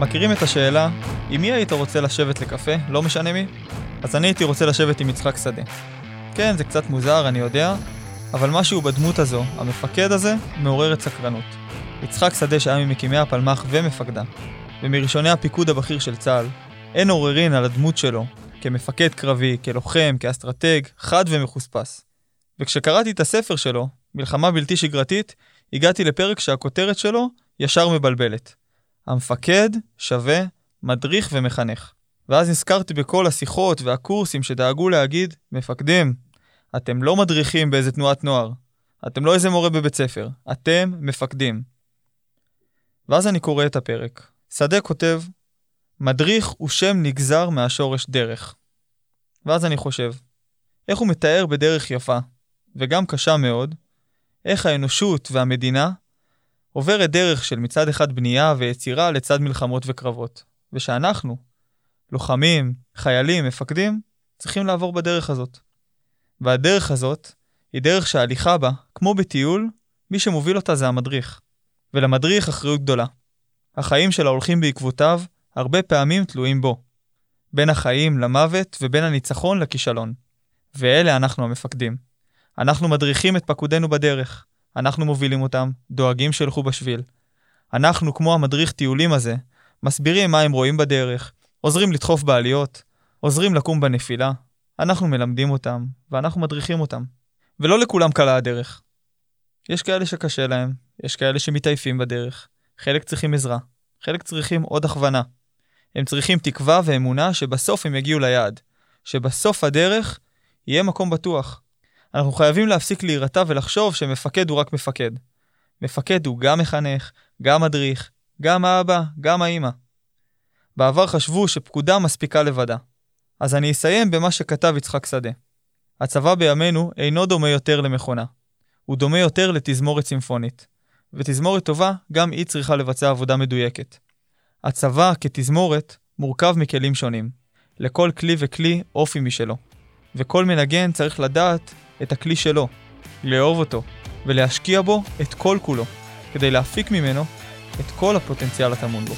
מכירים את השאלה, עם מי היית רוצה לשבת לקפה, לא משנה מי? אז אני הייתי רוצה לשבת עם יצחק שדה. כן, זה קצת מוזר, אני יודע, אבל משהו בדמות הזו, המפקד הזה, מעורר את סקרנות. יצחק שדה שהיה ממקימי הפלמ"ח ומפקדה, ומראשוני הפיקוד הבכיר של צה"ל, אין עוררין על הדמות שלו, כמפקד קרבי, כלוחם, כאסטרטג, חד ומחוספס. וכשקראתי את הספר שלו, מלחמה בלתי שגרתית, הגעתי לפרק שהכותרת שלו ישר מבלבלת. המפקד שווה מדריך ומחנך. ואז נזכרתי בכל השיחות והקורסים שדאגו להגיד, מפקדים, אתם לא מדריכים באיזה תנועת נוער, אתם לא איזה מורה בבית ספר, אתם מפקדים. ואז אני קורא את הפרק. שדה כותב, מדריך הוא שם נגזר מהשורש דרך. ואז אני חושב, איך הוא מתאר בדרך יפה, וגם קשה מאוד, איך האנושות והמדינה עוברת דרך של מצד אחד בנייה ויצירה לצד מלחמות וקרבות, ושאנחנו, לוחמים, חיילים, מפקדים, צריכים לעבור בדרך הזאת. והדרך הזאת היא דרך שההליכה בה, כמו בטיול, מי שמוביל אותה זה המדריך. ולמדריך אחריות גדולה. החיים של ההולכים בעקבותיו הרבה פעמים תלויים בו. בין החיים למוות ובין הניצחון לכישלון. ואלה אנחנו המפקדים. אנחנו מדריכים את פקודינו בדרך. אנחנו מובילים אותם, דואגים שילכו בשביל. אנחנו, כמו המדריך טיולים הזה, מסבירים מה הם רואים בדרך, עוזרים לדחוף בעליות, עוזרים לקום בנפילה. אנחנו מלמדים אותם, ואנחנו מדריכים אותם. ולא לכולם קלה הדרך. יש כאלה שקשה להם, יש כאלה שמתעייפים בדרך, חלק צריכים עזרה, חלק צריכים עוד הכוונה. הם צריכים תקווה ואמונה שבסוף הם יגיעו ליעד, שבסוף הדרך יהיה מקום בטוח. אנחנו חייבים להפסיק להירתע ולחשוב שמפקד הוא רק מפקד. מפקד הוא גם מחנך, גם מדריך, גם האבא, גם האימא. בעבר חשבו שפקודה מספיקה לבדה. אז אני אסיים במה שכתב יצחק שדה. הצבא בימינו אינו דומה יותר למכונה. הוא דומה יותר לתזמורת צימפונית. ותזמורת טובה, גם היא צריכה לבצע עבודה מדויקת. הצבא, כתזמורת, מורכב מכלים שונים. לכל כלי וכלי אופי משלו. וכל מנגן צריך לדעת את הכלי שלו, לאהוב אותו, ולהשקיע בו את כל כולו, כדי להפיק ממנו את כל הפוטנציאל הטמון בו.